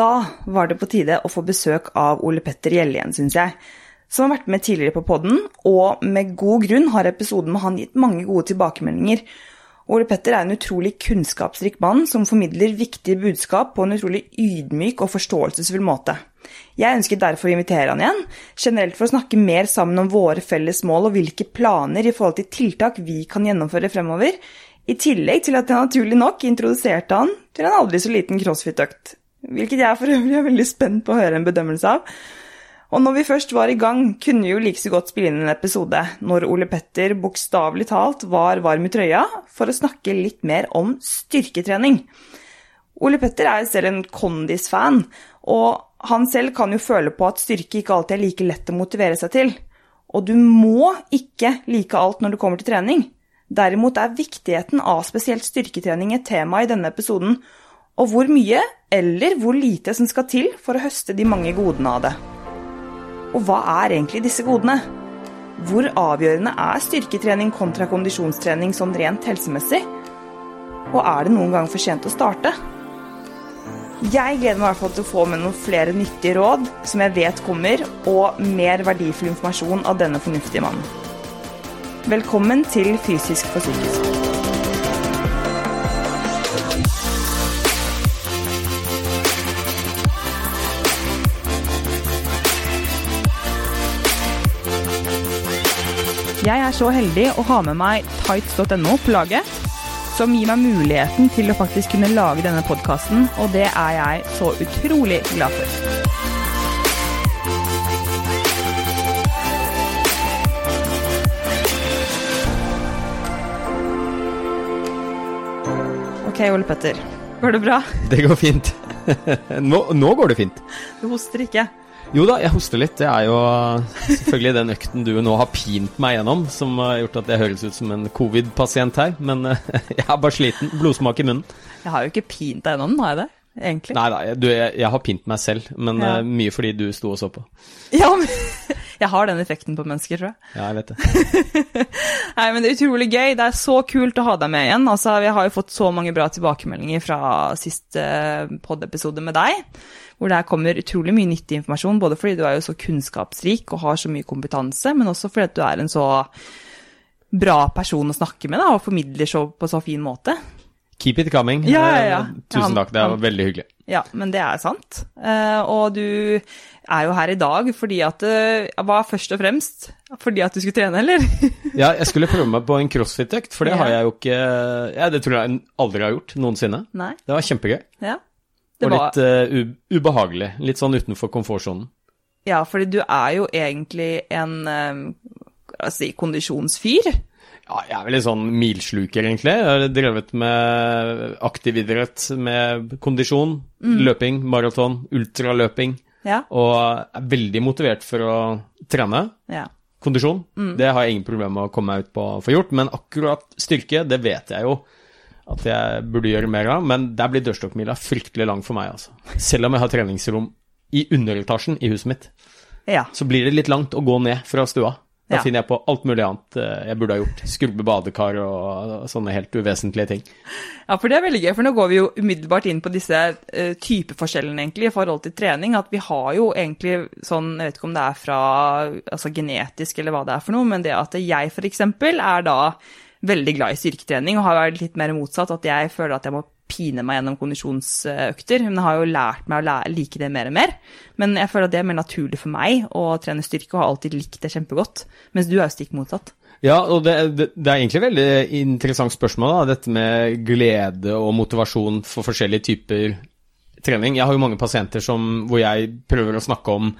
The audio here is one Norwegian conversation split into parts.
da var det på tide å få besøk av Ole Petter Gjelle igjen, syns jeg. Som har vært med tidligere på podden, og med god grunn har episoden med han gitt mange gode tilbakemeldinger. Ole Petter er en utrolig kunnskapsrik mann som formidler viktige budskap på en utrolig ydmyk og forståelsesfull måte. Jeg ønsker derfor å invitere han igjen, generelt for å snakke mer sammen om våre felles mål og hvilke planer i forhold til tiltak vi kan gjennomføre fremover, i tillegg til at jeg naturlig nok introduserte han til en aldri så liten crossfit-økt, hvilket jeg for øvrig er veldig spent på å høre en bedømmelse av. Og når vi først var i gang, kunne vi jo like så godt spille inn en episode når Ole Petter bokstavelig talt var varm i trøya for å snakke litt mer om styrketrening. Ole Petter er jo selv en kondis-fan, og han selv kan jo føle på at styrke ikke alltid er like lett å motivere seg til. Og du må ikke like alt når det kommer til trening. Derimot er viktigheten av spesielt styrketrening et tema i denne episoden, og hvor mye eller hvor lite som skal til for å høste de mange godene av det. Og hva er egentlig disse godene? Hvor avgjørende er styrketrening kontra kondisjonstrening sånn rent helsemessig? Og er det noen gang for sent å starte? Jeg gleder meg i hvert fall til å få med noen flere nyttige råd som jeg vet kommer, og mer verdifull informasjon av denne fornuftige mannen. Velkommen til Fysisk for psykisk. Jeg er så heldig å ha med meg tights.no på laget, som gir meg muligheten til å faktisk kunne lage denne podkasten, og det er jeg så utrolig glad for. Ok, Ole Petter. Går det bra? Det går fint. Nå, nå, går det fint. Du hoster ikke? Jo da, jeg hoster litt. Det er jo selvfølgelig den økten du nå har pint meg gjennom, som har gjort at jeg høres ut som en covid-pasient her. Men jeg er bare sliten. Blodsmak i munnen. Jeg har jo ikke pint deg gjennom, har jeg det? Egentlig. Nei da, jeg, jeg, jeg, har pint meg selv, men ja. uh, mye fordi du sto og så på. Ja, men jeg har den effekten på mennesker, tror jeg. Ja, jeg vet det. Nei, men det er utrolig gøy. Det er så kult å ha deg med igjen. Altså, Vi har jo fått så mange bra tilbakemeldinger fra siste pod-episode med deg, hvor det kommer utrolig mye nyttig informasjon, både fordi du er jo så kunnskapsrik og har så mye kompetanse, men også fordi du er en så bra person å snakke med da, og formidler så på så fin måte. Keep it coming. Ja, ja, ja. Tusen takk, det var veldig hyggelig. Ja, men det er sant. Uh, og du er jo her i dag fordi at uh, Hva først og fremst? Fordi at du skulle trene, eller? ja, jeg skulle prøve meg på en crossfit-økt, for det har jeg jo ikke Ja, det tror jeg aldri har gjort noensinne. Nei. Det var kjempegøy. Ja. Og litt uh, ubehagelig. Litt sånn utenfor komfortsonen. Ja, fordi du er jo egentlig en altså, kondisjonsfyr. Ja, jeg er vel en sånn milsluker, egentlig. Jeg har drevet med aktiv idrett med kondisjon, mm. løping, maraton, ultraløping. Ja. Og er veldig motivert for å trene. Ja. Kondisjon, mm. det har jeg ingen problemer med å komme meg ut på å få gjort. Men akkurat styrke, det vet jeg jo at jeg burde gjøre mer av. Men der blir dørstokkmila fryktelig lang for meg, altså. Selv om jeg har treningsrom i underetasjen i huset mitt, ja. så blir det litt langt å gå ned fra stua. Da Ja. finner jeg på alt mulig annet eh, jeg burde ha gjort. Skrubbe badekar og sånne helt uvesentlige ting. Ja, for det er veldig gøy, for nå går vi jo umiddelbart inn på disse uh, typeforskjellene egentlig i forhold til trening. At vi har jo egentlig sånn, jeg vet ikke om det er fra altså genetisk eller hva det er for noe, men det at jeg f.eks. er da veldig glad i styrketrening og har vært litt mer motsatt. At jeg føler at jeg må pine meg gjennom kondisjonsøkter. Men jeg har jo lært meg å like det mer og mer. Men jeg føler at det er mer naturlig for meg å trene styrke, og har alltid likt det kjempegodt. Mens du er jo stikk motsatt. Ja, og det, det, det er egentlig et veldig interessant spørsmål, da, dette med glede og motivasjon for forskjellige typer trening. Jeg har jo mange pasienter som, hvor jeg prøver å snakke om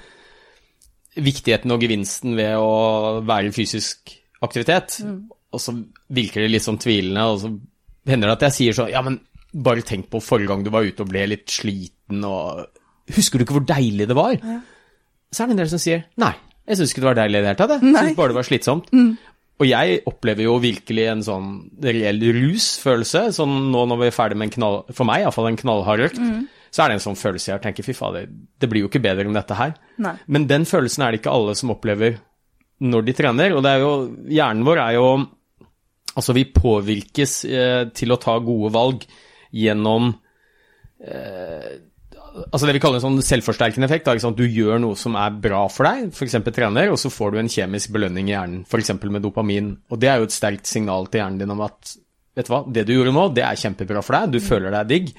viktigheten og gevinsten ved å være i fysisk aktivitet. Mm. Og så virker det litt sånn tvilende, og så hender det at jeg sier sånn Ja, men bare tenk på forrige gang du var ute og ble litt sliten og Husker du ikke hvor deilig det var? Ja. Så er det en del som sier nei, jeg syns ikke det var deilig i det hele tatt. Jeg syns bare det var slitsomt. Mm. Og jeg opplever jo virkelig en sånn reell rusfølelse. Sånn nå når vi er ferdig med en knall, for meg iallfall en knallhard økt, Mm. så er det en sånn følelse jeg tenker fy fader, det blir jo ikke bedre enn dette her. Nei. Men den følelsen er det ikke alle som opplever når de trener. Og det er jo Hjernen vår er jo Altså, vi påvirkes eh, til å ta gode valg gjennom eh, altså det vi kaller en sånn selvforsterkende effekt. Da, Du gjør noe som er bra for deg, f.eks. trener, og så får du en kjemisk belønning i hjernen, f.eks. med dopamin. Og det er jo et sterkt signal til hjernen din om at vet du hva, det du gjorde nå, det er kjempebra for deg, du føler deg digg.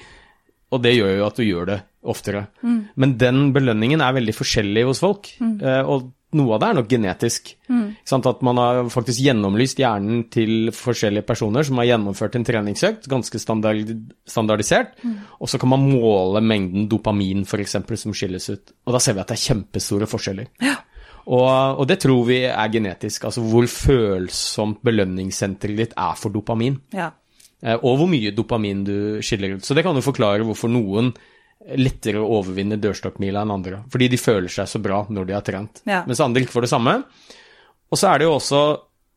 Og det gjør jo at du gjør det oftere. Mm. Men den belønningen er veldig forskjellig hos folk. Mm. og noe av det er nok genetisk. Mm. At man har faktisk gjennomlyst hjernen til forskjellige personer som har gjennomført en treningsøkt, ganske standard, standardisert, mm. og så kan man måle mengden dopamin f.eks. som skilles ut. Og da ser vi at det er kjempestore forskjeller. Ja. Og, og, det tror vi er genetisk, altså hvor følsomt belønningssenteret ditt er for dopamin. Ja. Eh, og hvor mye dopamin du skiller ut. Så det kan jo forklare hvorfor noen lettere å overvinne dørstokkmila enn andre. Fordi de føler seg så bra når de har trent. Ja. Mens andre ikke får det samme. Og så er det jo også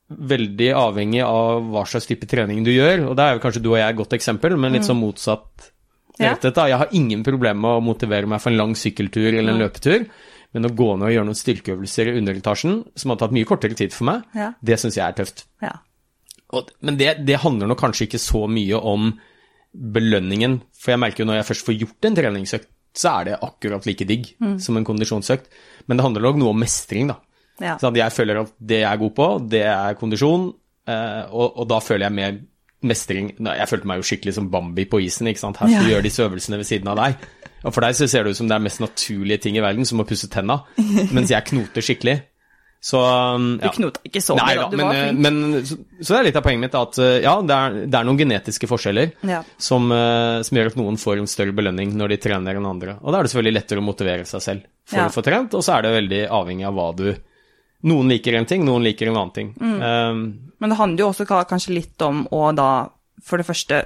veldig avhengig av hva slags type trening du gjør. Og der er jo kanskje du og jeg et godt eksempel, men litt mm. sånn motsatt da. Jeg har ingen problemer med å motivere meg for en lang sykkeltur eller en løpetur. Men å gå ned og gjøre noen styrkeøvelser i underetasjen, som har tatt mye kortere tid for meg, ja. det syns jeg er tøft. Ja. Og, men det, det handler nok kanskje ikke så mye om belønningen. For jeg merker jo når jeg først får gjort en treningsøkt, så er det akkurat like digg mm. som en kondisjonsøkt. Men det handler nok noe om mestring, da. Ja. Sånn jeg føler at det jeg er god på, det er kondisjon, eh, og, og, da føler jeg mer mestring Jeg følte meg jo skikkelig som Bambi på isen. ikke sant? Her skal du ja. gjøre disse øvelsene ved siden av deg. Og for deg så ser det ut som det er mest naturlige ting i verden, som å pusse tenna, mens jeg knoter skikkelig. Så, um, ja. Du knota ikke så mye, da. Du men, var flink. Men, så, så, det er litt av poenget mitt at uh, ja, det er, det er noen genetiske forskjeller ja. som, uh, som, gjør at noen får en større belønning når de trener enn andre. Og da er det selvfølgelig lettere å motivere seg selv for ja. å få trent, og så er det veldig avhengig av hva du Noen liker en ting, noen liker en annen ting. Mm. Um, men det handler jo også kanskje litt om å da for det første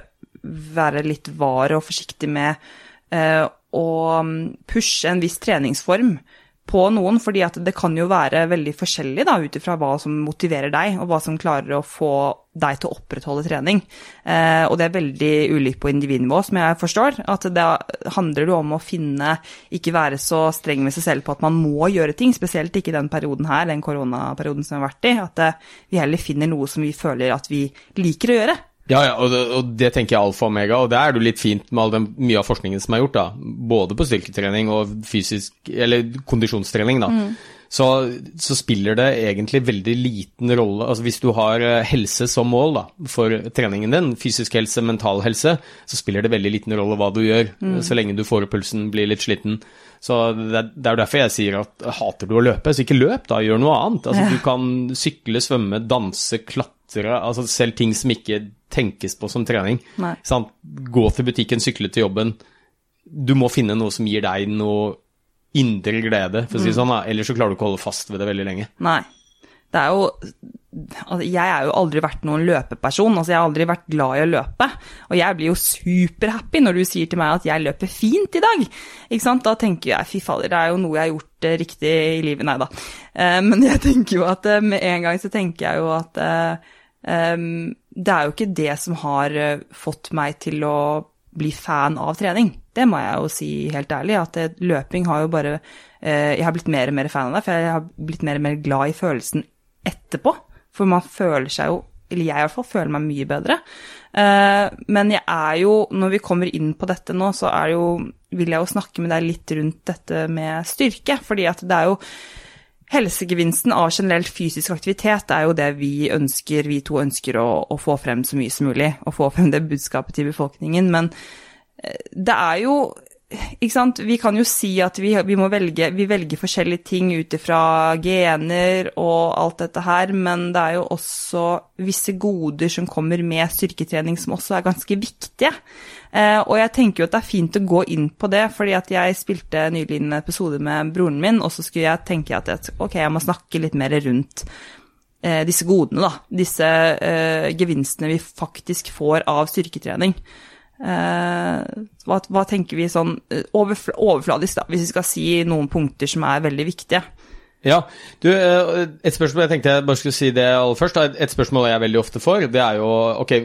være litt var og forsiktig med uh, å um, pushe en viss treningsform på noen, fordi at det kan jo være veldig forskjellig ut ifra hva som motiverer deg, og hva som klarer å få deg til å opprettholde trening. Eh, og det er veldig ulikt på individnivå, som jeg forstår. At det handler om å finne, ikke være så streng med seg selv på at man må gjøre ting, spesielt ikke den perioden her, den koronaperioden som vi har vært i. At eh, vi heller finner noe som vi føler at vi liker å gjøre. Ja, ja og, det, og det tenker jeg alfa og omega, og det er det jo litt fint med all den, mye av forskningen som er gjort, da. Både på styrketrening og fysisk, eller kondisjonstrening, da. Mm. Så, så, spiller det egentlig veldig liten rolle Altså hvis du har eh, helse som mål da, for treningen din, fysisk helse, mental helse, så spiller det veldig liten rolle hva du gjør, mm. så lenge du får opp pulsen, blir litt sliten. Så det, det er derfor jeg sier at hater du å løpe, så ikke løp, da, gjør noe annet. Altså ja. Du kan sykle, svømme, danse, klatre, altså selv ting som ikke tenkes på som trening. Gå til butikken, sykle til jobben. Du må finne noe som gir deg noe indre glede, for å si det mm. sånn. Ellers så klarer du ikke å holde fast ved det veldig lenge. Nei. Det er jo altså, Jeg har jo aldri vært noen løpeperson. altså Jeg har aldri vært glad i å løpe. Og jeg blir jo superhappy når du sier til meg at jeg løper fint i dag. Ikke sant? Da tenker jeg fy fader, det er jo noe jeg har gjort eh, riktig i livet. Nei da. Eh, men jeg tenker jo at eh, med en gang så tenker jeg jo at Um, det er jo ikke det som har uh, fått meg til å bli fan av trening. Det må jeg jo si helt ærlig. At løping har jo bare uh, Jeg har blitt mer og mer fan av det, for jeg har blitt mer og mer glad i følelsen etterpå. For man føler seg jo Eller jeg i hvert fall føler meg mye bedre. Men jeg er jo Når vi kommer inn på dette nå, så er jo Vil jeg jo snakke med deg litt rundt dette med styrke. Fordi at det er jo Helsegevinsten av generelt fysisk aktivitet er jo det vi ønsker, vi to ønsker å, å få frem så mye som mulig. Å få frem det budskapet til befolkningen. Men eh, det er jo ikke sant? Vi kan jo si at vi, vi må velge vi velger forskjellige ting ut ifra gener og alt dette her, men det er jo også visse goder som kommer med styrketrening som også er ganske viktige. Eh, og jeg tenker jo at det er fint å gå inn på det, fordi at jeg spilte nylig en episode med broren min, og så skulle jeg tenke at jeg, ok, jeg må snakke litt mer rundt eh, disse godene, da. Disse eh, gevinstene vi faktisk får av styrketrening. Eh, hva, hva, tenker vi sånn eh, overfl overfladisk, da, hvis vi skal si noen punkter som er veldig viktige? Ja, du, eh, et spørsmål jeg tenkte jeg bare skulle si det aller først. Et spørsmål jeg veldig ofte får, det er jo ok,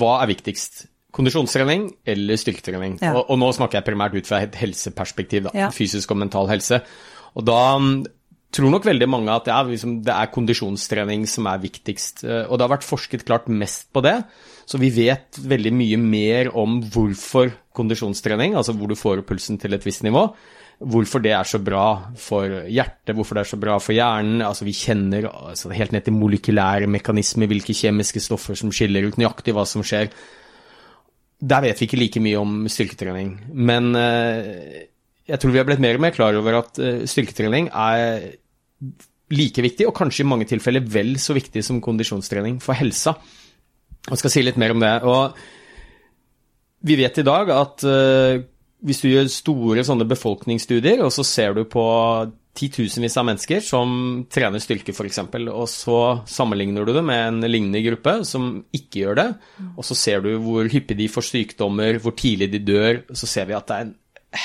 hva er viktigst? Kondisjonstrening eller styrketrening. Ja. Og, og, nå snakker jeg primært ut fra et helseperspektiv, da. Ja. Fysisk og mental helse. Og da mm, tror nok veldig mange at ja, liksom, det er kondisjonstrening som er viktigst. Og det har vært forsket klart mest på det. Så vi vet veldig mye mer om hvorfor kondisjonstrening, altså hvor du får pulsen til et visst nivå. Hvorfor det er så bra for hjertet, hvorfor det er så bra for hjernen. altså Vi kjenner altså, helt ned til molekylære mekanismer, hvilke kjemiske stoffer som skiller ut nøyaktig hva som skjer. Der vet vi ikke like mye om styrketrening. Men eh, jeg tror vi har blitt mer og mer klar over at eh, styrketrening er like viktig, og kanskje i mange tilfeller vel så viktig som kondisjonstrening for helsa. Jeg skal si litt mer om det. og Vi vet i dag at uh, hvis du gjør store sånne befolkningsstudier, og så ser du på titusenvis av mennesker som trener styrke f.eks., og så sammenligner du det med en lignende gruppe som ikke gjør det, og så ser du hvor hyppig de får sykdommer, hvor tidlig de dør, så ser vi at det er en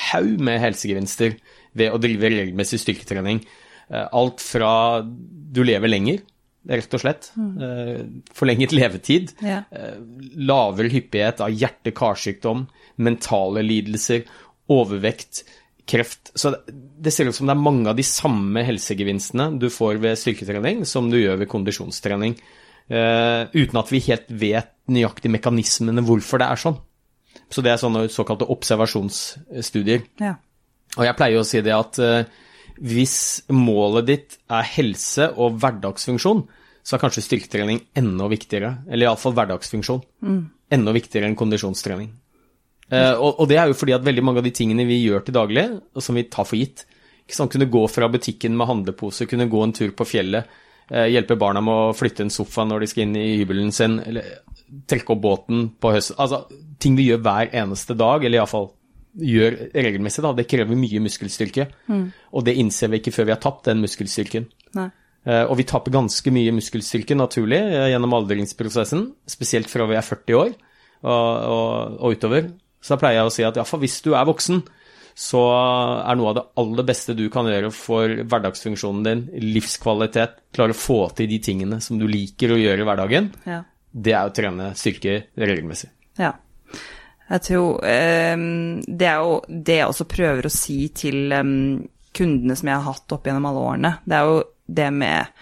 haug med helsegevinster ved å drive regelmessig styrketrening. Eh, alt fra du lever lenger, rett og slett. Mm. Forlenget levetid. Ja. Eh, lavere hyppighet av hjerte-karsykdom, mentale lidelser, overvekt, kreft. Så det ser ut som det er mange av de samme helsegevinstene du får ved styrketrening som du gjør ved kondisjonstrening. uten at vi helt vet nøyaktig mekanismene hvorfor det er sånn. Så det er sånne såkalte observasjonsstudier. Ja. Og jeg pleier å si det at hvis målet ditt er helse og hverdagsfunksjon, så er kanskje styrketrening enda viktigere. Eller iallfall hverdagsfunksjon. Mm. Enda viktigere enn kondisjonstrening. Eh, og, og, det er jo fordi at veldig mange av de tingene vi gjør til daglig, og som vi tar for gitt ikke sant, Kunne gå fra butikken med handlepose, kunne gå en tur på fjellet, eh, hjelpe barna med å flytte en sofa når de skal inn i hybelen sin, eller trekke opp båten på høsten Altså ting vi gjør hver eneste dag, eller iallfall gjør regelmessig, da, det krever mye muskelstyrke. Mm. Og det innser vi ikke før vi har tapt den muskelstyrken. Nei. Uh, og vi taper ganske mye muskelstyrke naturlig uh, gjennom aldringsprosessen, spesielt fra vi er 40 år og, og, og utover. Så da pleier jeg å si at iallfall hvis du er voksen, så er noe av det aller beste du kan gjøre for hverdagsfunksjonen din, livskvalitet, klare å få til de tingene som du liker å gjøre i hverdagen, ja. det er å trene styrke regelmessig. Ja. Jeg tror um, Det er jo det jeg også prøver å si til um, kundene som jeg har hatt opp gjennom alle årene. Det er jo det med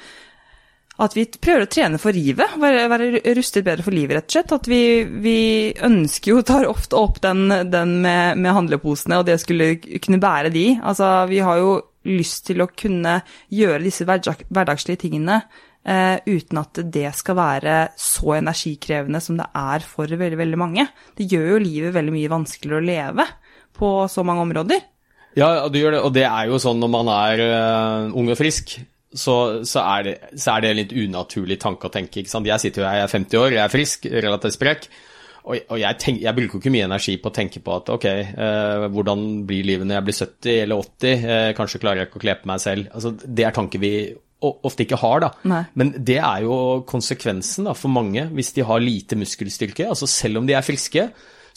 at vi prøver å trene for livet, være, være rustet bedre for livet, rett og slett. At vi, vi ønsker jo, tar ofte opp den, den med, med, handleposene, og det skulle kunne bære de. Altså, vi har jo lyst til å kunne gjøre disse hverdagslige tingene eh, uten at det skal være så energikrevende som det er for veldig, veldig mange. Det gjør jo livet veldig mye vanskeligere å leve på så mange områder. Ja, det gjør det, og det er jo sånn når man er uh, ung og frisk, så, så, er det, så, er det, en litt unaturlig tanke å tenke. ikke sant? Jeg sitter jo her, jeg er 50 år, jeg er frisk, relativt sprek. Og, og jeg, tenk, jeg, bruker jo ikke mye energi på å tenke på at ok, eh, hvordan blir livet når jeg blir 70 eller 80? kanskje klarer jeg ikke å kle på meg selv. Altså, det er tanker vi ofte ikke har. da. Nei. Men det er jo konsekvensen da, for mange hvis de har lite muskelstyrke. altså Selv om de er friske,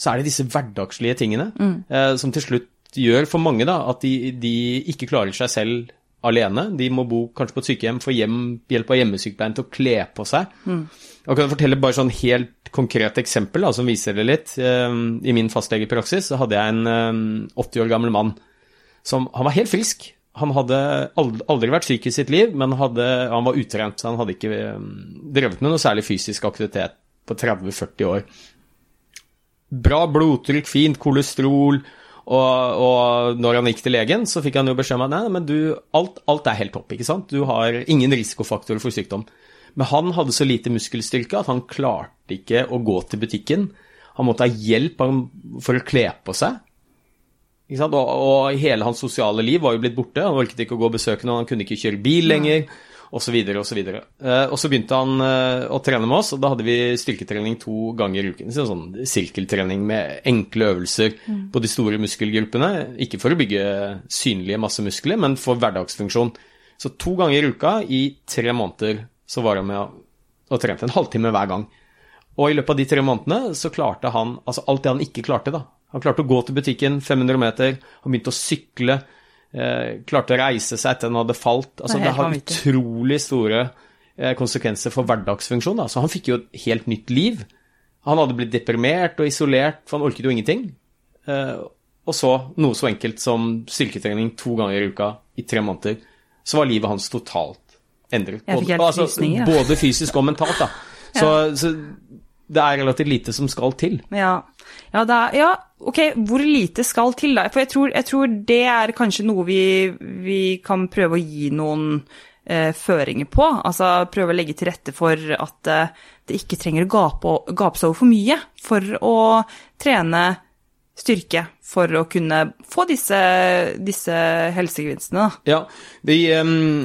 så er det disse hverdagslige tingene mm. eh, som til slutt gjør for mange da, at de, de, ikke klarer seg selv alene. De må bo kanskje på et sykehjem, få hjem, hjelp av hjemmesykepleien til å kle på seg. Mm. Jeg kan fortelle bare sånn helt konkret eksempel da, som viser det litt. Eh, I min fastlegepraksis så hadde jeg en 80 eh, år gammel mann som Han var helt frisk han hadde aldri vært syk i sitt liv, men hadde, han var utrent. Så han hadde ikke um, drevet med noe særlig fysisk aktivitet på 30-40 år. Bra blodtrykk, fint kolesterol. Og, og, når han gikk til legen, så fikk han jo beskjed om at nei, men du, alt, alt, er helt topp. ikke sant? Du har ingen risikofaktorer for sykdom. Men han hadde så lite muskelstyrke at han klarte ikke å gå til butikken. Han måtte ha hjelp for å kle på seg. Og, og, hele hans sosiale liv var jo blitt borte. Han orket ikke å gå og besøke noen, han kunne ikke kjøre bil lenger, osv. osv. Uh, og så begynte han uh, å trene med oss, og da hadde vi styrketrening to ganger i uken. Så sånn sirkeltrening med enkle øvelser mm. på de store muskelgruppene. Ikke for å bygge synlige masse muskler, men for hverdagsfunksjon. Så to ganger i uka i tre måneder så var han med og, trente en halvtime hver gang. Og i løpet av de tre månedene så klarte han altså alt det han ikke klarte, da. Han klarte å gå til butikken 500 meter, han begynte å sykle, eh, klarte å reise seg etter han hadde falt. Altså, det, det har utrolig store eh, konsekvenser for hverdagsfunksjon. Da. Så han fikk jo et helt nytt liv. Han hadde blitt deprimert og isolert, for han orket jo ingenting. Eh, og så noe så enkelt som styrketrening to ganger i uka i tre måneder. Så var livet hans totalt endret. Både, altså, både fysisk og mentalt. Da. Så, ja. så det er relativt lite som skal til. Ja. Ja, er, ja, ok, hvor lite skal til, da? For jeg tror, jeg tror det er kanskje noe vi, vi kan prøve å gi noen eh, føringer på. Altså prøve å legge til rette for at eh, det ikke trenger å gape, gape seg over for mye for å trene styrke for å kunne få disse, disse helsegevinstene. Ja, vi, um,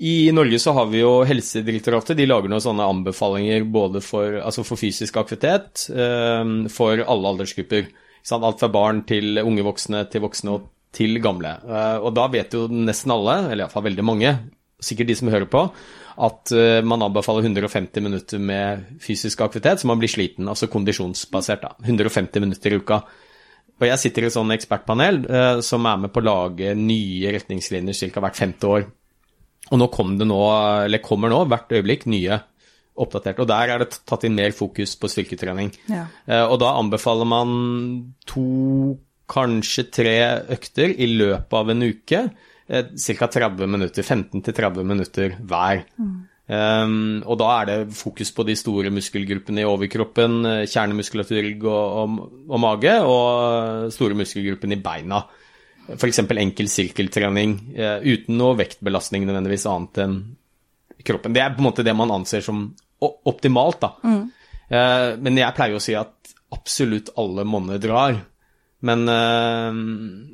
I Norge så har vi jo Helsedirektoratet. De lager noen sånne anbefalinger både for, altså for fysisk aktivitet um, for alle aldersgrupper. Alt fra barn til unge voksne til voksne og til gamle. Uh, og da vet jo nesten alle, eller iallfall veldig mange, sikkert de som hører på, at uh, man anbefaler 150 minutter med fysisk aktivitet så man blir sliten, altså kondisjonsbasert. da, 150 minutter i uka. Og jeg sitter i et sånn ekspertpanel uh, som er med på å lage nye retningslinjer ca. hvert femte år. Og nå, kom det nå, eller kommer nå hvert øyeblikk nye oppdatert. Og der er det tatt inn mer fokus på styrketrening. Ja. Uh, og da anbefaler man to, kanskje tre økter i løpet av en uke. Uh, Ca. 30 minutter, 15-30 minutter hver. Mm. Um, og da er det fokus på de store muskelgruppene i overkroppen, eh, kjernemuskulatur, og, og, og, mage, og store muskelgruppene i beina. F.eks. enkel sirkeltrening uh, uten noe vektbelastning nødvendigvis annet enn kroppen. Det er på en måte det man anser som optimalt, da. Mm. Uh, men jeg pleier å si at absolutt alle monner drar. Men uh,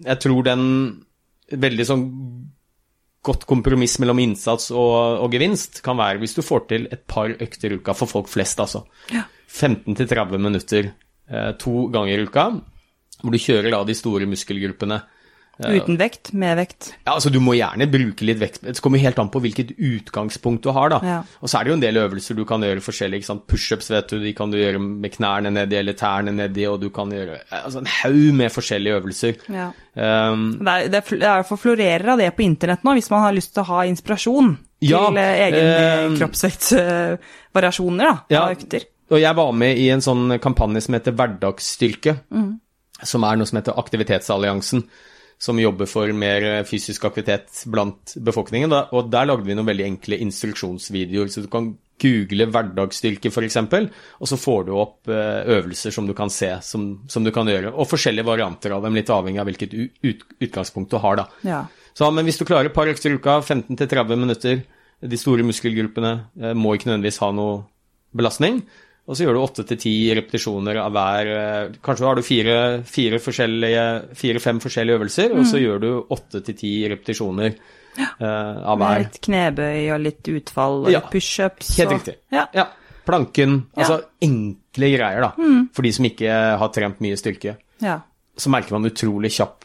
jeg tror den veldig sånn godt kompromiss mellom innsats og, og, gevinst kan være hvis du får til et par økter i uka for folk flest, altså. Ja. 15-30 minutter eh, to ganger i uka, hvor du kjører da de store muskelgruppene. Eh, Uten vekt, med vekt? Ja, altså Du må gjerne bruke litt vekt. Det kommer helt an på hvilket utgangspunkt du har. da. Ja. Og så er det jo en del øvelser du kan gjøre forskjellig. ikke sant? Pushups vet du, de kan du gjøre med knærne nedi eller tærne nedi, og du kan gjøre altså en haug med forskjellige øvelser. Ja. Um, Det er, det er, det er for florerer av det på internett nå, hvis man har lyst til å ha inspirasjon til eh, egen uh, kroppsvektvariasjoner uh, Ja. av økter. Og jeg var med i en sånn kampanje som heter Hverdagsstyrke, som er noe som heter Aktivitetsalliansen, som jobber for mer fysisk aktivitet blant befolkningen. Og der lagde vi noen veldig enkle instruksjonsvideoer, så du kan google hverdagsstyrke f.eks., og så får du opp eh, øvelser som du kan se, som, som du kan gjøre. Og forskjellige varianter av dem, litt avhengig av hvilket ut, utgangspunkt du har, da. Ja. Så, men hvis du klarer et par økter i uka, 15-30 minutter, de store muskelgruppene eh, må ikke nødvendigvis ha noe belastning. Og så gjør du 8-10 repetisjoner av hver eh, Kanskje har du fire- fire forskjellige- fire-fem forskjellige øvelser, og så gjør du 8-10 repetisjoner uh, av Med hver. litt knebøy og litt utfall og Ja, litt pushups. Helt og- riktig. Ja. Planken. Altså enkle greier, da. For de som ikke har trent mye styrke. ja. så merker man utrolig kjapp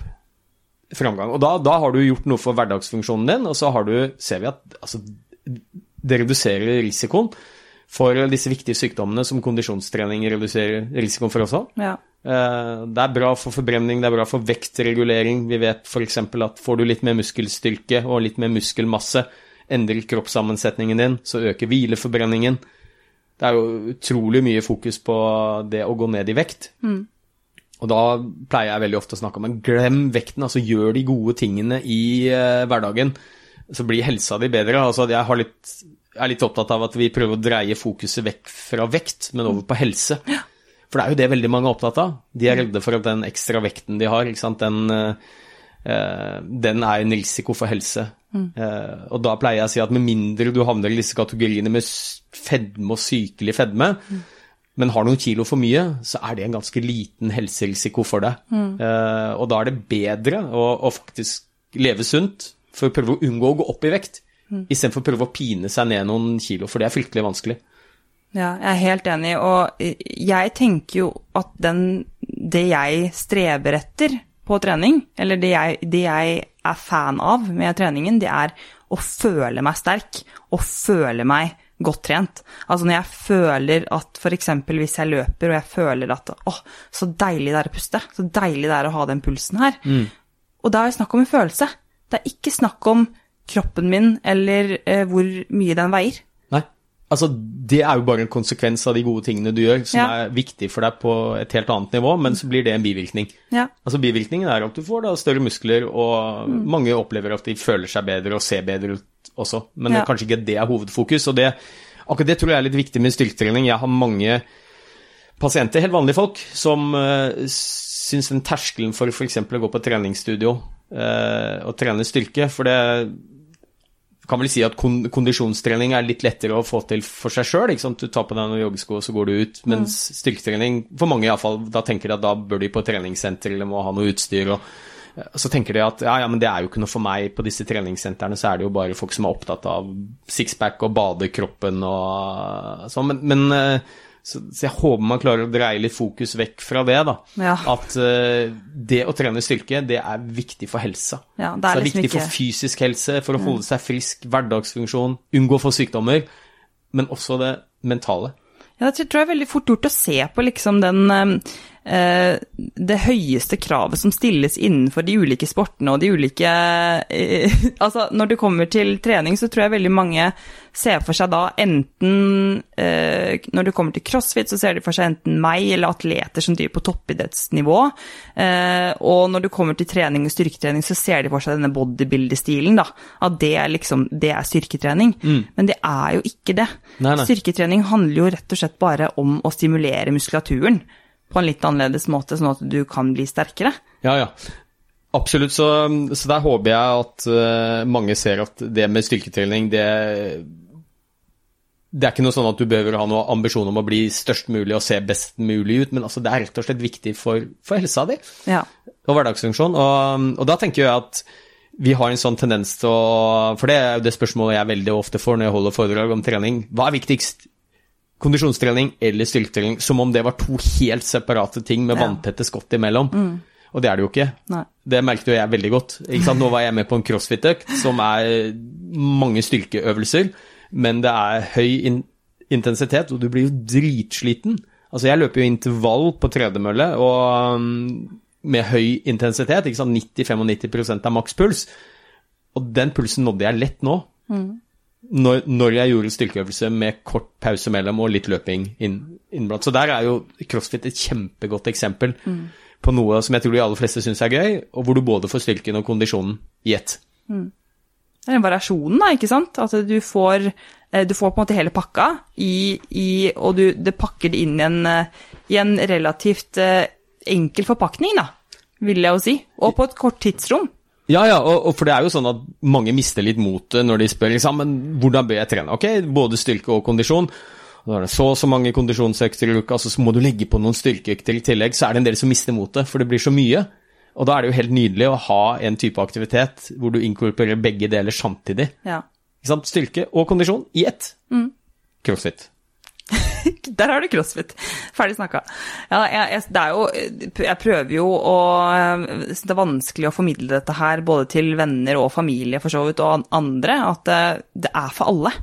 framgang. Og da, da har du gjort noe for hverdagsfunksjonen din, og så har du, ser vi at altså, det reduserer risikoen for disse viktige sykdommene som kondisjonstrening reduserer risikoen for også. ja. Eh, Det er bra for forbrenning, det er bra for vektregulering. Vi vet f.eks. at får du litt mer muskelstyrke og litt mer muskelmasse, endrer kroppssammensetningen din, så øker hvileforbrenningen. Det er jo utrolig mye fokus på det å gå ned i vekt. Og da pleier jeg veldig ofte å snakke om men glem vekten, altså gjør de gode tingene i eh, hverdagen, så blir helsa di bedre. Altså jeg har litt, er litt opptatt av at vi prøver å dreie fokuset vekk fra vekt, men over på helse. For det er jo det veldig mange er opptatt av. De er redde for at den ekstra vekten de har, ikke sant? Den, eh, den er en risiko for helse. Mm. og da pleier jeg å si at med mindre du havner i disse kategoriene med fedme og sykelig fedme, men har noen kilo for mye, så er det en ganske liten helserisiko for deg. Mm. og da er det bedre å, å faktisk leve sunt for å prøve å unngå å gå opp i vekt, istedenfor å prøve å pine seg ned noen kilo, for det er fryktelig vanskelig. Ja, jeg er helt enig, og jeg tenker jo at den, det jeg streber etter på trening, eller det jeg, det jeg er fan av med treningen, det er å føle meg sterk og føle meg godt trent. Altså når jeg føler at f.eks. hvis jeg løper og jeg føler at åh, så deilig det er å puste, så deilig det er å ha den pulsen her. Og da er det snakk om en følelse. Det er ikke snakk om kroppen min eller eh, hvor mye den veier. Nei. Altså, det er jo bare en konsekvens av de gode tingene du gjør, som Ja. er viktig for deg på et helt annet nivå, men så blir det en bivirkning. Ja. Altså Bivirkningen er at du får da større muskler, og mange opplever at de føler seg bedre og ser bedre ut også. Men Ja. kanskje ikke det er hovedfokus. og det, Akkurat det tror jeg er litt viktig med styrketrening. Jeg har mange pasienter, helt vanlige folk, som uh, syns den terskelen for f.eks. å gå på treningsstudio uh, og trene styrke For det kan vel si at kondisjonstrening er litt lettere å få til for seg sjøl. Du tar på deg noen joggesko, og så går du ut. Mens mm. styrketrening, for mange iallfall, da tenker de at da bør de på treningssenter eller må ha noe utstyr. og så tenker de at ja, ja, men det er jo ikke noe for meg. På disse treningssentrene så er det jo bare folk som er opptatt av sixpack og badekroppen og sånn. Men, men eh, så, så, jeg håper man klarer å dreie litt fokus vekk fra det. da. Ja. At uh, det å trene styrke, det er viktig for helsa. Ja, det er, det er liksom viktig ikke... for fysisk helse, for å holde seg frisk, hverdagsfunksjon, unngå å få sykdommer. Men også det mentale. Ja, det tror jeg er veldig fort gjort å se på liksom den Eh, det høyeste kravet som stilles innenfor de ulike sportene og de ulike eh, Altså, når det kommer til trening, så tror jeg veldig mange ser for seg da enten eh, Når det kommer til crossfit, så ser de for seg enten meg eller atleter som driver på toppidrettsnivå. og når det kommer til trening og styrketrening, så ser de for seg denne bodybuilder-stilen, da. At det er liksom Det er styrketrening. Mm. Men det er jo ikke det. Nei, nei. Styrketrening handler jo rett og slett bare om å stimulere muskulaturen på en litt annerledes måte, sånn at du kan bli sterkere. Ja, ja. Absolutt. Så, så der håper jeg at uh, mange ser at det med styrketrening, det det er ikke noe sånn at du behøver ha noen ambisjon om å bli størst mulig og se best mulig ut, men altså det er rett og slett viktig for, for helsa di ja. og hverdagsfunksjon. Og, og, da tenker jeg at vi har en sånn tendens til å For det er jo det spørsmålet jeg veldig ofte får når jeg holder foredrag om trening. Hva er viktigst? Kondisjonstrening eller styrketrening som om det var to helt separate ting med ja. vanntette skott imellom. Mm. Og det er det jo ikke. Nei. Det merket jo jeg veldig godt. Nå var jeg med på en crossfit-økt som er mange styrkeøvelser, men det er høy in intensitet, og du blir jo dritsliten. Altså, jeg løper jo intervall på tredemølle og um, med høy intensitet, ikke sant? 90-95% av makspuls. Og den pulsen nådde jeg lett nå. Mm når, når, jeg gjorde styrkeøvelse med kort pause mellom og litt løping inn, innblant. Så der er jo crossfit et kjempegodt eksempel mm. på noe som jeg tror de aller fleste syns er gøy, og hvor du både får styrken og kondisjonen i ett. Mm. Det er den variasjonen, da, ikke sant? At du får, eh, du får på en måte hele pakka, i, i, og du, det pakker det inn i en, eh, i en relativt eh, enkel forpakning, da, vil jeg jo si. Og på et kort tidsrom. Ja, ja, og, og, for det er jo sånn at mange mister litt motet når de spør liksom, men hvordan bør jeg trene? Ok, både styrke og kondisjon. Da er det så og så mange kondisjonsøkter i uka, så må du legge på noen styrkeøkter i tillegg. Så er det en del som mister motet, for det blir så mye. Og da er det jo helt nydelig å ha en type aktivitet hvor du inkorporerer begge deler samtidig. Ja. Styrke og kondisjon i ett. Mm. Crossfit. Der har du crossfit. Ferdig snakka. Ja, jeg, jeg, det er jo Jeg prøver jo å Det er vanskelig å formidle dette her både til venner og familie for så vidt, og andre, at det, det er for alle.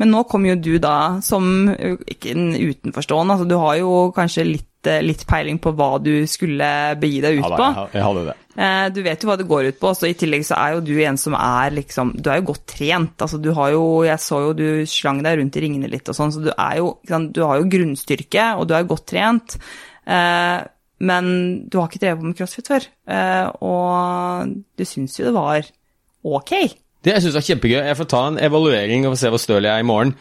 Men nå kommer jo du da som ikke en utenforstående, altså du har jo kanskje litt Eh, litt, peiling på hva du skulle begi deg ut på. Ja, jeg hadde det. Eh, du vet jo hva det går ut på, så i tillegg så er jo du en som er liksom Du er jo godt trent. Altså du har jo Jeg så jo du slang deg rundt i ringene litt og sånn, så du er jo Du har jo grunnstyrke, og du er godt trent. Eh, men du har ikke drevet på med crossfit før, og du syns jo det var ok. Det jeg synes er kjempegøy. Jeg får ta en evaluering og se hvor støl jeg er i morgen.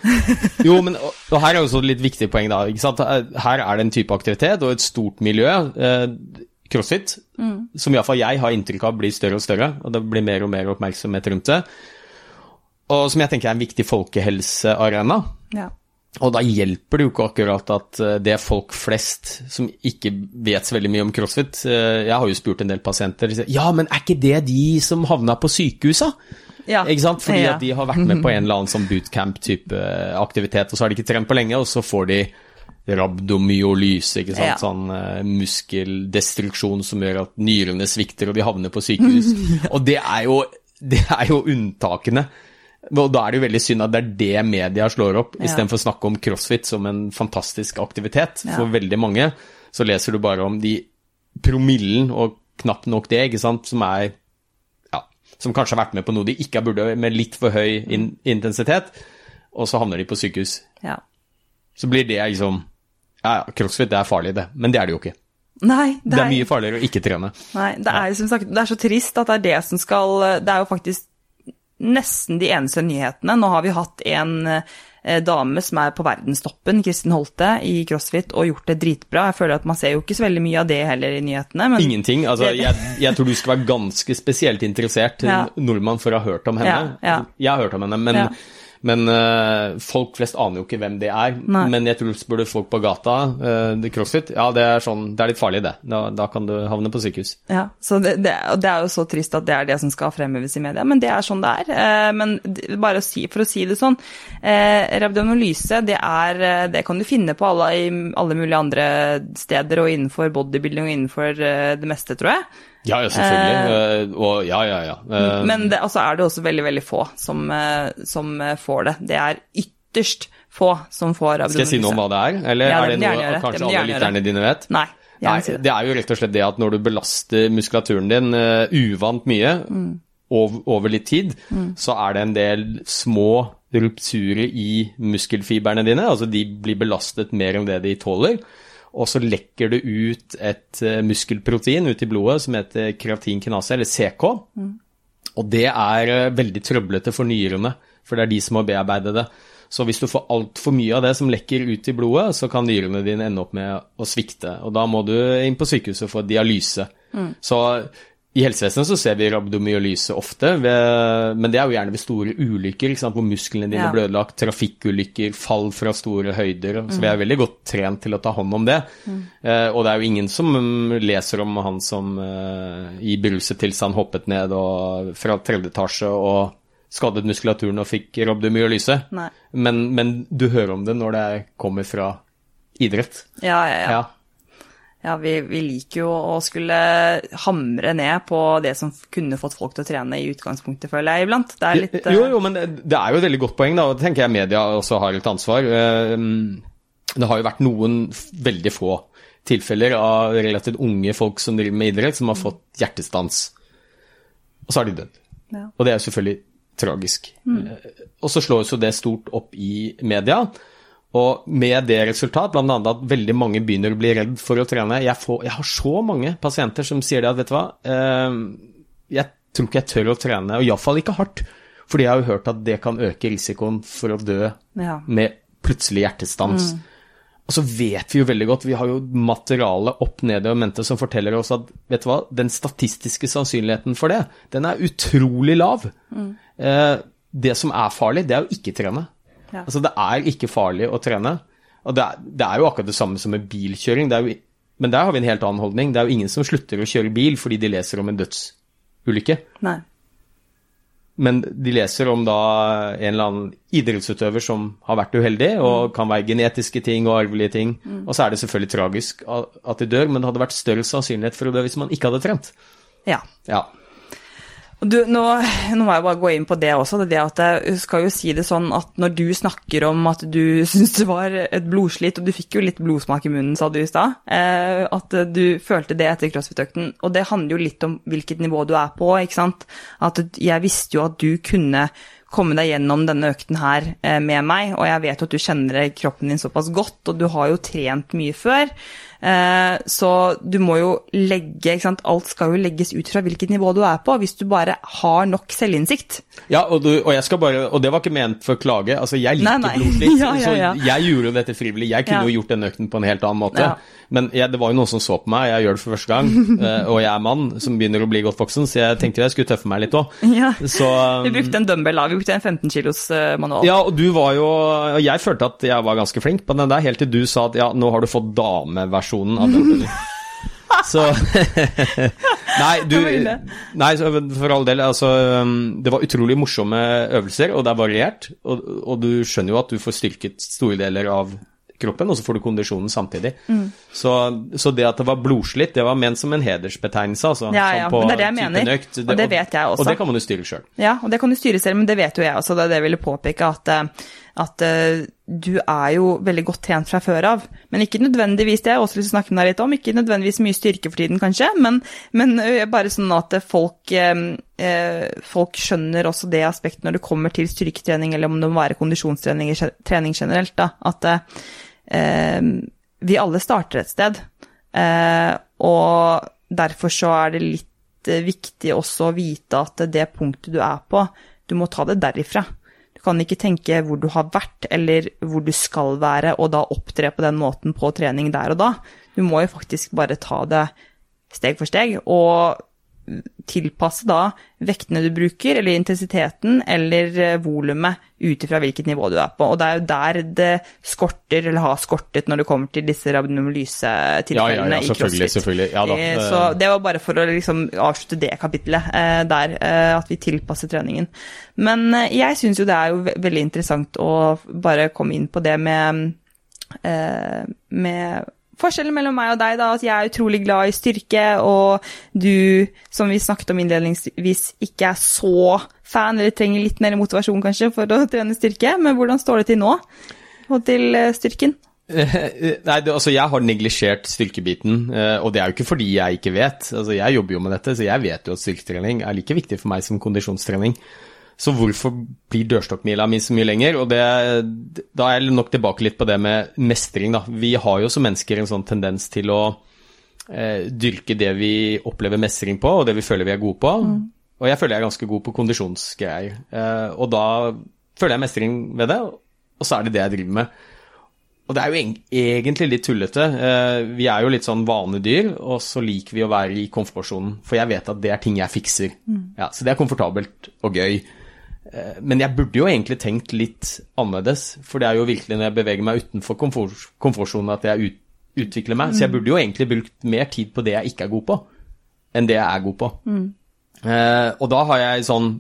Jo, men og, og her er også et litt viktig poeng, da. ikke sant? Her er det en type aktivitet og et stort miljø. Eh, crossfit, mm. som iallfall jeg har inntrykk av blir større og større, og det blir mer og mer oppmerksomhet rundt det. Og som jeg tenker er en viktig folkehelsearena. Ja. Og da hjelper det jo ikke akkurat at eh, det er folk flest som ikke vet så veldig mye om crossfit eh, Jeg har jo spurt en del pasienter ja, men er ikke det de som havna på sykehusa? Ja. Ikke sant? Fordi ja. at de har vært med på en eller annen sånn bootcamp-type eh, aktivitet, og så har de ikke trent på lenge, og så får de rabdomyolyse, ikke sant. Ja. Sånn uh, muskeldestruksjon som gjør at nyrene svikter og de havner på sykehus. og det er, jo, det er jo unntakene. Og da er det jo veldig synd at det er det media slår opp, ja. istedenfor å snakke om crossfit som en fantastisk aktivitet for veldig mange. Så leser du bare om de promillen, og knapt nok det, ikke sant, som er som kanskje har vært med på noe de ikke burde, med litt for høy in intensitet, og så havner de på sykehus. Ja. Så blir det liksom Ja, crossfit det er farlig, det, men det er det jo ikke. Nei, det, er, det er mye farligere å ikke trene. Nei, det er jo som sagt, det er så trist at det er det som skal Det er jo faktisk nesten de eneste nyhetene. Nå har vi hatt en dame som er på verdenstoppen, Kristin Holte, i crossfit, og gjort det dritbra. Jeg føler at man ser jo ikke så veldig mye av det heller i nyhetene. Men Ingenting. Altså, jeg, jeg tror du skal være ganske spesielt interessert Ja. nordmann for å ha hørt om henne. Ja, ja. Jeg har hørt om henne, men. Men uh, folk flest aner jo ikke hvem det er. Nei. Men jeg tror spør du folk på gata, uh, crossfit, ja, det er, sånn, det er litt farlig, det. Da, da kan du havne på sykehus. Ja, så det, det, det er jo så trist at det er det som skal fremheves i media, men det er sånn det er. Uh, men bare å si, for å si det sånn, uh, rabdonolyse, det, er, det kan du finne på alle, i alle mulige andre steder, og innenfor bodybuilding og innenfor det meste, tror jeg. Ja, ja, selvfølgelig. eh, og ja, ja, ja. Eh, Men det, altså er det også veldig, veldig få som, som får det. Det er ytterst få som får rabdonolyse. skal jeg si noe om hva det er? Eller Ja, er det noe gjøre. Kanskje alle lytterne dine vet? Nei, Nei, si det. det er jo rett og slett det at når du belaster muskulaturen din uh, uvant mye Mm. over, over litt tid, så er det en del små rupturer i muskelfibrene dine. Altså de blir belastet mer enn det de tåler. Og så lekker det ut et eh, muskelprotein ut i blodet som heter kreatinkinase, eller CK. Og det er eh, veldig trøblete for nyrene, for det er de som må bearbeide det. Så hvis du får altfor mye av det som lekker ut i blodet, så kan nyrene dine ende opp med å svikte. Og da må du inn på sykehuset og få dialyse. Så i helsevesenet så ser vi rabdomyolyse ofte, ved, men det er jo gjerne ved store ulykker, hvor musklene dine Ja. blir ødelagt, trafikkulykker, fall fra store høyder. Så vi er veldig godt trent til å ta hånd om det. Eh, og det er jo ingen som mm, leser om han som eh, i beruset tilstand hoppet ned og, fra tredje etasje og skadet muskulaturen og fikk rabdomyolyse. Men, men du hører om det når det kommer fra idrett. Ja, ja, ja. Ja. Ja, vi, vi liker jo å skulle hamre ned på det som kunne fått folk til å trene i utgangspunktet, føler jeg iblant. Det er litt uh... Jo, jo, men det det er jo et veldig godt poeng, da. Det tenker jeg media også har et ansvar. Eh, Det har jo vært noen veldig få tilfeller av relativt unge folk som driver med idrett, som har fått hjertestans. Og så har de dødd. Ja. Og det er jo selvfølgelig tragisk. Mm. Og så slås jo det stort opp i media. Og med det resultat, bl.a. at veldig mange begynner å bli redd for å trene. Jeg, får, jeg har så mange pasienter som sier det at vet du hva, eh, jeg tror ikke jeg tør å trene, og iallfall ikke hardt. Fordi jeg har jo hørt at det kan øke risikoen for å dø Ja. med plutselig hjertestans. Og så vet vi jo veldig godt, vi har jo materiale opp nede og mente som forteller oss at vet du hva, den statistiske sannsynligheten for det, den er utrolig lav. Eh, det som er farlig, det er å ikke trene. Ja. Altså det er ikke farlig å trene. Og det er, det er jo akkurat det samme som med bilkjøring. Det jo, men der har vi en helt annen holdning. Det er jo ingen som slutter å kjøre bil fordi de leser om en dødsulykke. Nei. Men de leser om da en eller annen idrettsutøver som har vært uheldig, og kan være genetiske ting og arvelige ting. Og så er det selvfølgelig tragisk at de dør, men det hadde vært større sannsynlighet for å dø hvis man ikke hadde trent. Ja. Ja. Du, nå, nå må jeg bare gå inn på det også. Det at jeg skal jo si det sånn at når du snakker om at du syns det var et blodslit, og du fikk jo litt blodsmak i munnen, sa du i stad, eh, at du følte det etter crossfit-økten. Og det handler jo litt om hvilket nivå du er på, ikke sant. At jeg visste jo at du kunne komme deg gjennom denne økten her eh, med meg, og jeg vet jo at du kjenner kroppen din såpass godt, og du har jo trent mye før. Eh, så du må jo legge ikke sant? Alt skal jo legges ut fra hvilket nivå du er på, hvis du bare har nok selvinnsikt. Ja, og, du, og, jeg skal bare, og det var ikke ment for klage. Altså, jeg liker blodslitt, Ja, ja, ja. så jeg gjorde jo dette frivillig. Jeg kunne jo gjort den økten på en helt annen måte. Men jeg, det var jo noen som så på meg, jeg gjør det for første gang, eh, og jeg er mann som begynner å bli godt voksen, så jeg tenkte jeg skulle tøffe meg litt òg. Ja. Så Vi brukte en dumbbell. Vi brukte en 15 kilos eh, manual. Ja, og du var jo Jeg følte at jeg var ganske flink på den der, helt til du sa at ja, nå har du fått dameversjonen av den. Så Nei, du Det. Nei, for all del, altså um, Det var utrolig morsomme øvelser, og det er variert. Og, og du skjønner jo at du får styrket store deler av kroppen, og så får du kondisjonen samtidig. Mm. Så, så det at det var blodslitt, det var ment som en hedersbetegnelse, altså. Ja, ja, på men det er det jeg mener. økt. Og det vet jeg også. Og det kan man jo styre sjøl. Ja, og det kan du styre selv, men det vet jo jeg også. Det er det jeg ville påpeke, at, eh, at eh, du er jo veldig godt trent fra før av. Men ikke nødvendigvis, det har også lyst til å snakke med deg litt om, ikke nødvendigvis mye styrke for tiden, kanskje, men, men bare sånn at folk, eh, folk skjønner også det aspektet når det kommer til styrketrening, eller om det må være kondisjonstrening trening generelt, da, at eh, vi alle starter et sted. Eh, og derfor så er det litt viktig også å vite at det punktet du er på, du må ta det derifra. Kan ikke tenke hvor du har vært, eller hvor du skal være, og da opptre på den måten på trening der og da. Du må jo faktisk bare ta det steg for steg, og tilpasse da vektene du bruker, eller intensiteten, eller eh, volumet, ut ifra hvilket nivå du er på. Og det er jo der det skorter, eller har skortet, når det kommer til disse rabdomyolyse-tilfellene ja, ja, ja, i crossfit. Selvfølgelig, ja, da. Eh, Så det var bare for å liksom avslutte det kapitlet eh, der, at vi tilpasser treningen. Men jeg syns jo det er jo veldig interessant å bare komme inn på det med, med Forskjellen mellom meg og deg da, at jeg er utrolig glad i styrke, og du, som vi snakket om innledningsvis, ikke er så fan, eller trenger litt mer motivasjon kanskje for å trene styrke. Men hvordan står det til nå, og til eh, styrken? Nei, det, altså Jeg har neglisjert styrkebiten, eh, og det er jo ikke fordi jeg ikke vet. Altså Jeg jobber jo med dette, så jeg vet jo at styrketrening er like viktig for meg som kondisjonstrening. Så hvorfor blir dørstokkmila mi så mye lenger? Og det, da er jeg nok tilbake litt på det med mestring, da. Vi har jo som mennesker en sånn tendens til å eh, dyrke det vi opplever mestring på, og det vi føler vi er gode på. Mm. Og jeg føler jeg er ganske god på kondisjonsgreier. Eh, og da føler jeg mestring ved det, og så er det det jeg driver med. Og det er jo egentlig litt tullete. Eh, vi er jo litt sånn vanedyr, og så liker vi å være i komfortsonen. For jeg vet at det er ting jeg fikser. Mm. Ja, så det er komfortabelt og gøy. Eh, men jeg burde jo egentlig tenkt litt annerledes, for det er jo virkelig når jeg beveger meg utenfor komfort, komfortsonen at jeg ut, utvikler meg. Mm. Så jeg burde jo egentlig brukt mer tid på det jeg ikke er god på, enn det jeg er god på. Mm. Eh, og da har jeg sånn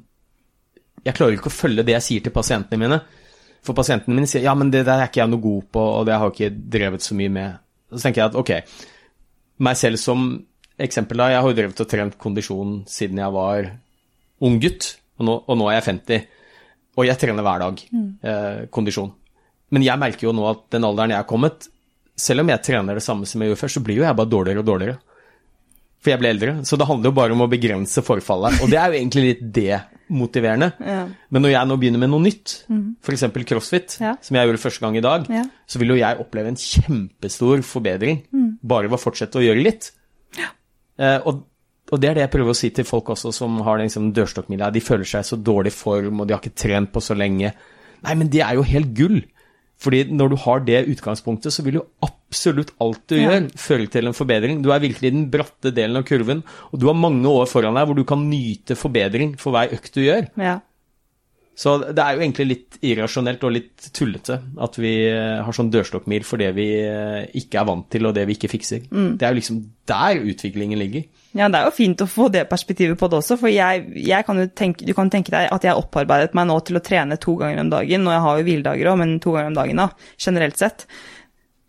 Jeg klarer ikke å følge det jeg sier til pasientene mine. For pasientene mine sier ja, men det der er ikke jeg noe god på, og det har jeg ikke drevet så mye med. Så tenker jeg at ok, meg selv som eksempel da, jeg har jo drevet og trent kondisjon siden jeg var ung gutt og nå, og nå, er jeg 50, og jeg trener hver dag mm. eh, kondisjon. Men jeg merker jo nå at den alderen jeg er kommet, selv om jeg trener det samme som jeg gjorde før, så blir jo jeg bare dårligere og dårligere. For jeg blir eldre. Så det handler jo bare om å begrense forfallet. Og det er jo egentlig litt demotiverende. Ja. Men når jeg nå begynner med noe nytt, mm. f.eks. crossfit, ja. som jeg gjorde første gang i dag, ja. så vil jo jeg oppleve en kjempestor forbedring mm. bare ved å fortsette å gjøre litt. Ja. Eh, og og det er det jeg prøver å si til folk også som har liksom dørstokkmila. De føler seg så dårlig form, og de har ikke trent på så lenge. Nei, men det er jo helt gull. Fordi når du har det utgangspunktet, så vil jo absolutt alt du ja. gjør, føre til en forbedring. Du er virkelig i den bratte delen av kurven, og du har mange år foran deg hvor du kan nyte forbedring for hver økt du gjør. Ja. Så det er jo egentlig litt irrasjonelt og litt tullete at vi eh, har sånn dørstokkmil for det vi eh, ikke er vant til og det vi ikke fikser. Mm. Det er jo liksom der utviklingen ligger. Ja, det er jo fint å få det perspektivet på det også, for jeg, jeg kan tenke, du kan tenke deg at jeg har opparbeidet meg nå til å trene to ganger om dagen, og jeg har jo hviledager òg, men to ganger om dagen da, generelt sett.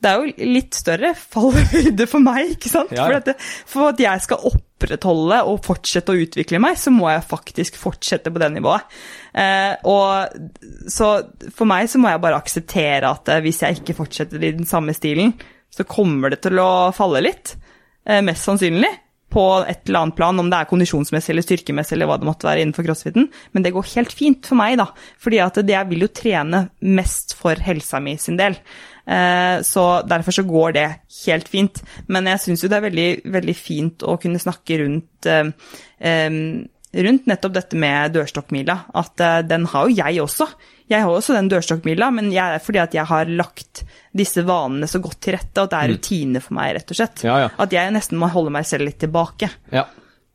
Det er jo litt større fallhøyde for meg, ikke sant? Ja. For, dette, for, at jeg skal opprettholde og fortsette å utvikle meg, så må jeg faktisk fortsette på det nivået. Eh, og så for meg så må jeg bare akseptere at eh, hvis jeg ikke fortsetter i den samme stilen, så kommer det til å falle litt. Eh, mest sannsynlig på et eller annet plan, om det er kondisjonsmessig eller styrkemessig eller hva det måtte være innenfor crossfiten, men det går helt fint for meg, da. Fordi at jeg vil jo trene mest for helsa mi sin del. Eh, så derfor så går det helt fint. Men jeg syns jo det er veldig, veldig fint å kunne snakke rundt eh, rundt nettopp dette med dørstokkmila. At uh, den har jo jeg også. Jeg har også den dørstokkmila, men jeg, fordi at jeg har lagt disse vanene så godt til rette, og det er mm. rutine for meg, rett og slett. Ja, ja. At jeg nesten må holde meg selv litt tilbake. Ja.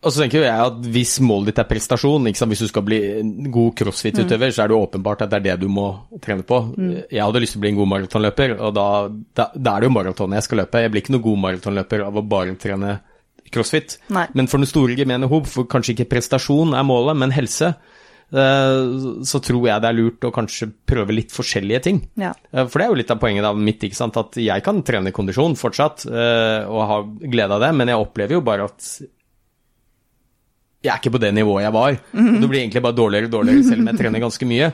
Og så tenker jeg at Hvis målet ditt er prestasjon, hvis du skal bli en god crossfit-utøver, mm. så er det åpenbart at det er det du må trene på. Mm. Jeg hadde lyst til å bli en god maratonløper, og da, da, da, er det jo maraton jeg skal løpe. Jeg blir ikke noen god maratonløper av å bare trene crossfit. Nei. Men for den store gemene hob, for kanskje ikke prestasjon er målet, men helse, eh, så tror jeg det er lurt å kanskje prøve litt forskjellige ting. Ja. Eh, for det er jo litt av poenget av mitt, at jeg kan trene kondisjon fortsatt eh, og ha glede av det, men jeg opplever jo bare at jeg er ikke på det nivået jeg var. Mm. Det blir egentlig bare dårligere og dårligere selv om jeg trener ganske mye.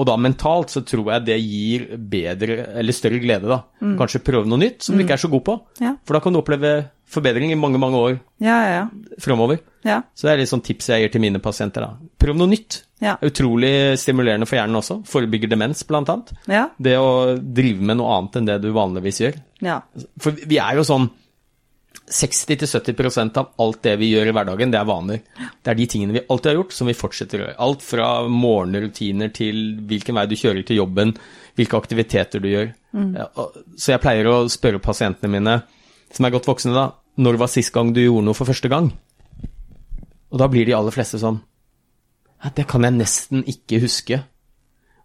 Og da mentalt så tror jeg det gir bedre, eller større glede, da. Mm. Kanskje prøve noe nytt som du ikke er så god på. Ja. For da kan du oppleve forbedring i mange, mange år ja, ja, fremover. Så det er litt sånn tips jeg gir til mine pasienter, da. Prøv noe nytt. Det er utrolig stimulerende for hjernen også. Forebygger demens, blant annet. Det å drive med noe annet enn det du vanligvis gjør. For vi er jo sånn 60-70% av alt det vi gjør i hverdagen, det er vaner. Det er de tingene vi alltid har gjort, som vi fortsetter å gjøre. Alt fra morgenrutiner til hvilken vei du kjører til jobben, hvilke aktiviteter du gjør. Mm. Så jeg pleier å spørre pasientene mine, som er godt voksne, da, når var sist gang du gjorde noe for første gang? Og da blir de aller fleste sånn Det kan jeg nesten ikke huske.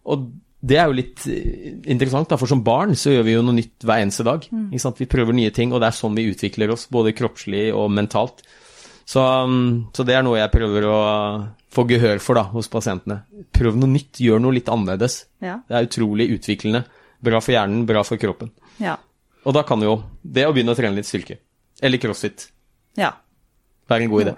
Og det er jo litt eh, interessant, da, for som barn så gjør vi jo noe nytt hver eneste dag. Sant? Vi prøver nye ting, og det er sånn vi utvikler oss, både kroppslig og mentalt. Så, um, så det er noe jeg prøver å få gehør for da, hos pasientene. Prøv noe nytt, gjør noe litt annerledes. Ja. Det er utrolig utviklende. Bra for hjernen, bra for kroppen. Ja. Og da kan jo det å begynne å trene litt styrke, eller crossfit, ja. være en god idé.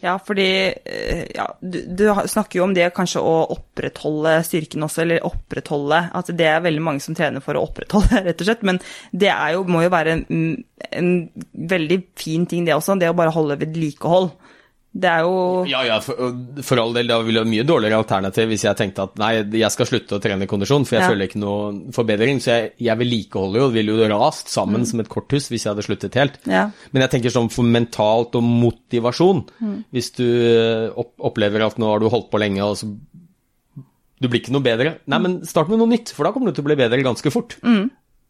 Ja, fordi eh, ja, du, du snakker jo om det kanskje å opprettholde styrken også, eller opprettholde At det er veldig mange som trener for å opprettholde, rett og slett. Men det jo, må jo være en, en veldig fin ting, det også. Det å bare holde vedlikehold. Det er jo Ja, ja, for, for all del, det ville vært mye dårligere alternativ hvis jeg tenkte at nei, jeg skal slutte å trene kondisjon, for jeg Ja. føler ikke noe forbedring. Så jeg, jeg vedlikeholder jo, ville jo rast sammen som et korthus hvis jeg hadde sluttet helt. Ja. Men jeg tenker sånn for mentalt og motivasjon, hvis du eh, opp, opplever at nå har du holdt på lenge, og så du blir ikke noe bedre. Nei, men start med noe nytt, for da kommer du til å bli bedre ganske fort.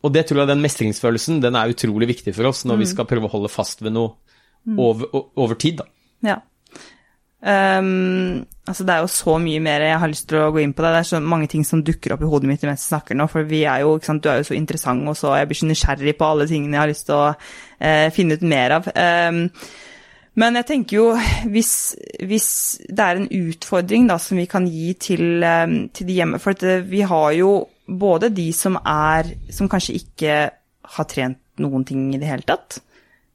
Og det tror jeg den mestringsfølelsen, den er utrolig viktig for oss når vi skal prøve å holde fast ved noe over, over tid, da. Ja. Ehm, altså det er jo så mye mer jeg har lyst til å gå inn på det. Det er så mange ting som dukker opp i hodet mitt mens jeg snakker nå, for vi er jo, ikke sant, du er jo så interessant, og så jeg blir så nysgjerrig på alle tingene jeg har lyst til å uh, finne ut mer av. Um, men jeg tenker jo, hvis, hvis det er en utfordring da, som vi kan gi til, eh, til de hjemme For eh, vi har jo både de som er Som kanskje ikke har trent noen ting i det hele tatt.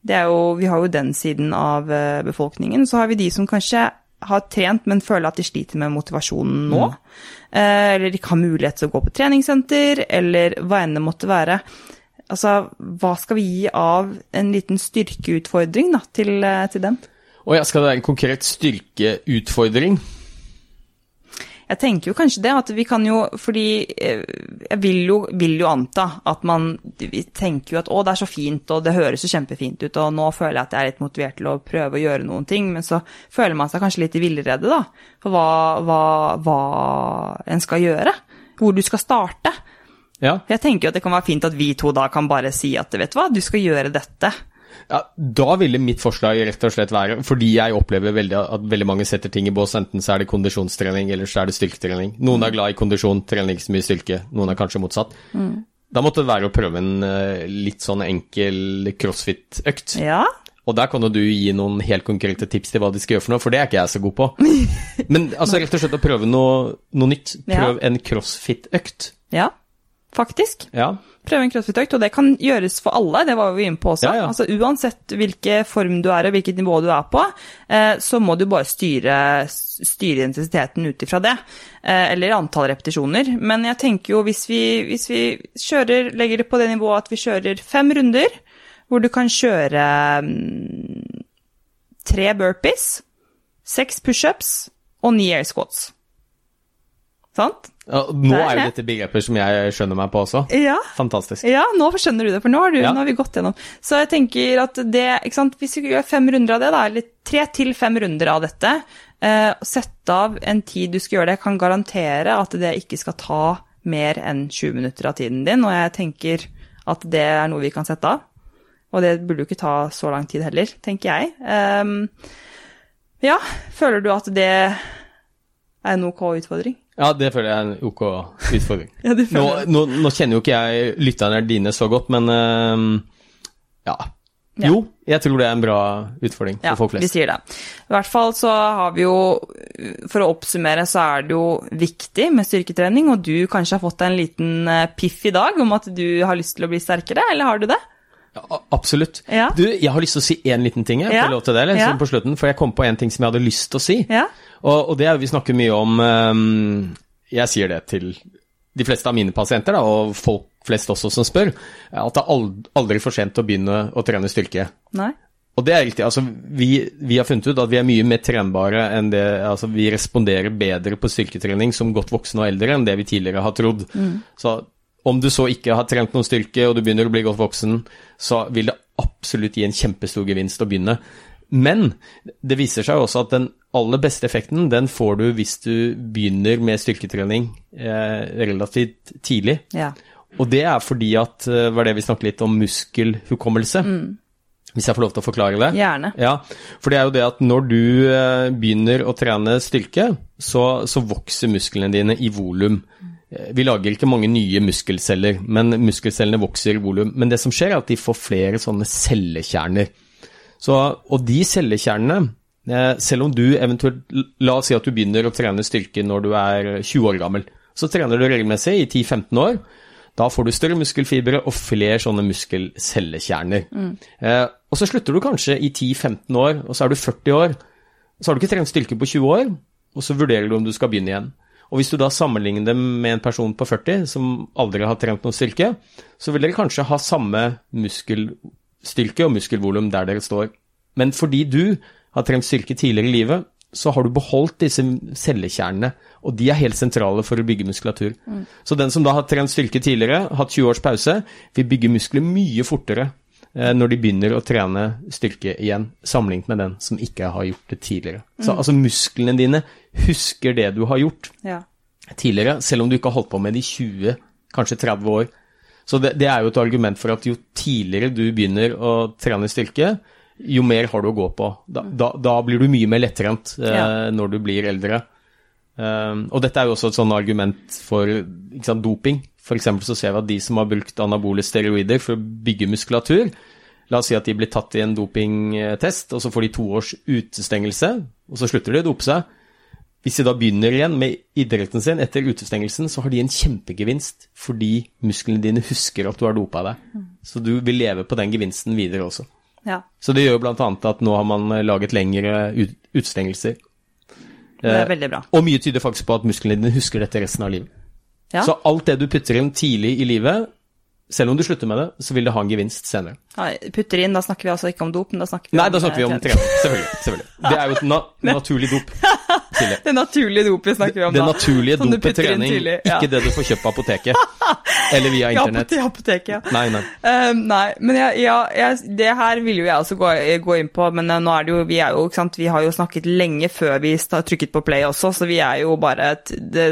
Det er jo, vi har jo den siden av eh, befolkningen. Så har vi de som kanskje har trent, men føler at de sliter med motivasjonen nå. Mm. eller ikke har mulighet til å gå på treningssenter, eller hva enn det måtte være. Altså, hva skal vi gi av en liten styrkeutfordring da, til, eh, til dem? Og ja, skal være en konkret styrkeutfordring? Jeg tenker jo kanskje det, at vi kan jo Fordi eh, jeg vil jo, vil jo anta at man Vi tenker jo at å, det er så fint, og det høres jo kjempefint ut, og nå føler jeg at jeg er litt motivert til å prøve å gjøre noen ting, men så føler man seg kanskje litt i villrede, da. For hva, hva, hva en skal gjøre. Hvor du skal starte. Ja. Jeg tenker jo at det kan være fint at vi to da kan bare si at vet du hva, du skal gjøre dette. Ja, Da ville mitt forslag rett og slett være, fordi jeg opplever veldig at veldig mange setter ting i bås, enten så er det kondisjonstrening eller så er det styrketrening. Noen er glad i kondisjon, trener ikke så mye styrke, noen er kanskje motsatt. Da måtte det være å prøve en eh, litt sånn enkel crossfit-økt. Ja. Og der kan jo du gi noen helt konkrete tips til hva de skal gjøre for noe, for det er ikke jeg så god på. Men altså rett og slett å prøve noe, noe nytt. Prøv en crossfit-økt. Ja, faktisk. Ja. Prøve en crossfit-økt, og det kan gjøres for alle, det var vi inne på også. Ja, ja. Altså Uansett hvilken form du er og hvilket nivå du er på, eh, så må du bare styre, styre intensiteten ut ifra det. Eh, eller antall repetisjoner. Men jeg tenker jo hvis vi, hvis vi kjører, legger det på det nivået at vi kjører fem runder, hvor du kan kjøre mm, tre burpees, seks pushups og ni air squats. Sant? Ja, Nå er jo dette begreper som jeg skjønner meg på også. Ja. Fantastisk. Ja, nå skjønner du det, for nå har, du, Ja. nå har vi gått gjennom. Så jeg tenker at det, ikke sant, hvis vi gjør fem runder av det, da, eller tre til fem runder av dette, eh, og sette av en tid du skal gjøre det, kan garantere at det ikke skal ta mer enn 20 minutter av tiden din, og jeg tenker at det er noe vi kan sette av. Og det burde jo ikke ta så lang tid heller, tenker jeg. Ehm, ja, føler du at det er en ok utfordring? Ja, det føler jeg er en ok utfordring. Ja, Nå, nå, nå kjenner jo ikke jeg lytterne dine så godt, men uh, ja. Ja. Jo, jeg tror det er en bra utfordring for Ja, folk vi sier det. I hvert fall så har vi jo, for å oppsummere, så er det jo viktig med styrketrening, og du kanskje har fått deg en liten eh, piff i dag om at du har lyst til å bli sterkere, eller har du det? Ja, absolutt. Ja. Du, jeg har lyst til å si én liten ting, jeg, Ja. lov til det, eller? Sånn på slutten, for jeg kom på en ting som jeg hadde lyst til å si. Ja. Og, og det er vi snakker mye om um, Jeg sier det til de fleste av mine pasienter, da, og folk flest også som spør, at det er ald- aldri for sent å begynne å trene styrke. Nei? Og det er riktig. altså vi, vi har funnet ut at vi er mye mer trenbare enn det altså Vi responderer bedre på styrketrening som godt voksne og eldre enn det vi tidligere har trodd. Så om du så ikke har trent noen styrke, og du begynner å bli godt voksen, så vil det absolutt gi en kjempestor gevinst å begynne. Men det viser seg også at den aller beste effekten, den får du hvis du begynner med styrketrening eh, relativt tidlig. Ja. Og det er fordi at, eh, var det vi snakket litt om muskelhukommelse. Hvis jeg får lov til å forklare det? Gjerne. Ja, for det er jo det at når du eh, begynner å trene styrke, så, så vokser musklene dine i volum. Eh, Vi lager ikke mange nye muskelceller, men muskelcellene vokser i volum. Men det som skjer, er at de får flere sånne cellekjerner. Så, og de cellekjernene, eh, selv om du eventuelt La oss si at du begynner å trene styrke når du er 20 år gammel. Så trener du regelmessig i 10-15 år. Da får du større muskelfibre og flere sånne muskelcellekjerner. Eh, og så slutter du kanskje i 10-15 år, og så er du 40 år. Så har du ikke trent styrke på 20 år, og så vurderer du om du skal begynne igjen. Og hvis du da sammenligner dem med en person på 40 som aldri har trent noe styrke, så vil dere kanskje ha samme muskelstyrke og muskelvolum der dere står. Men fordi du har trent styrke tidligere i livet, så har du beholdt disse cellekjernene, og de er helt sentrale for å bygge muskulatur. Så den som da har trent styrke tidligere, hatt 20 års pause, vil bygge muskler mye fortere eh, når de begynner å trene styrke igjen, sammenlignet med den som ikke har gjort det tidligere. Så altså musklene dine husker det du har gjort Ja. tidligere, selv om du ikke har holdt på med det i 20, kanskje 30 år. Så det, det er jo et argument for at jo tidligere du begynner å trene styrke, jo mer har du å gå på. Da, da, da blir du mye mer lettrent eh, Ja. når du blir eldre. Um, og dette er jo også et sånn argument for sant, doping. Eksempel så ser vi at de som har brukt anabole steroider for å bygge muskulatur, la oss si at de blir tatt i en dopingtest, og så får de to års utestengelse, og så slutter de å dope seg. Hvis de da begynner igjen med idretten sin etter utestengelsen, så har de en kjempegevinst fordi musklene dine husker at du har dopa deg. Så du vil leve på den gevinsten videre også. ja. Så det gjør bl.a. at nå har man laget lengre ut utestengelser. Det er Eh, veldig bra. Og mye tyder faktisk på at musklene dine husker dette resten av livet. Ja. Så alt det du putter inn tidlig i livet, selv om du slutter med det, så vil det ha en gevinst senere. Ja, putter inn, da snakker vi altså ikke om dop, men da snakker vi Nei, om da snakker vi om eh, trening. Selvfølgelig. selvfølgelig. Det er jo et na naturlig dop. Tidlig. Det naturlige dopet snakker vi om da. Det naturlige dopet trening, tidlig, ja. ikke det du får kjøpt på apoteket. Eller via internett. Ja, apoteket, ja. Nei, nei. Uh, nei, men jeg, ja, jeg, det her vil jo jeg også gå, gå inn på, men eh, nå er det jo, vi er jo, ikke sant, vi har jo snakket lenge før vi trykket på play også, så vi er jo bare, et, det,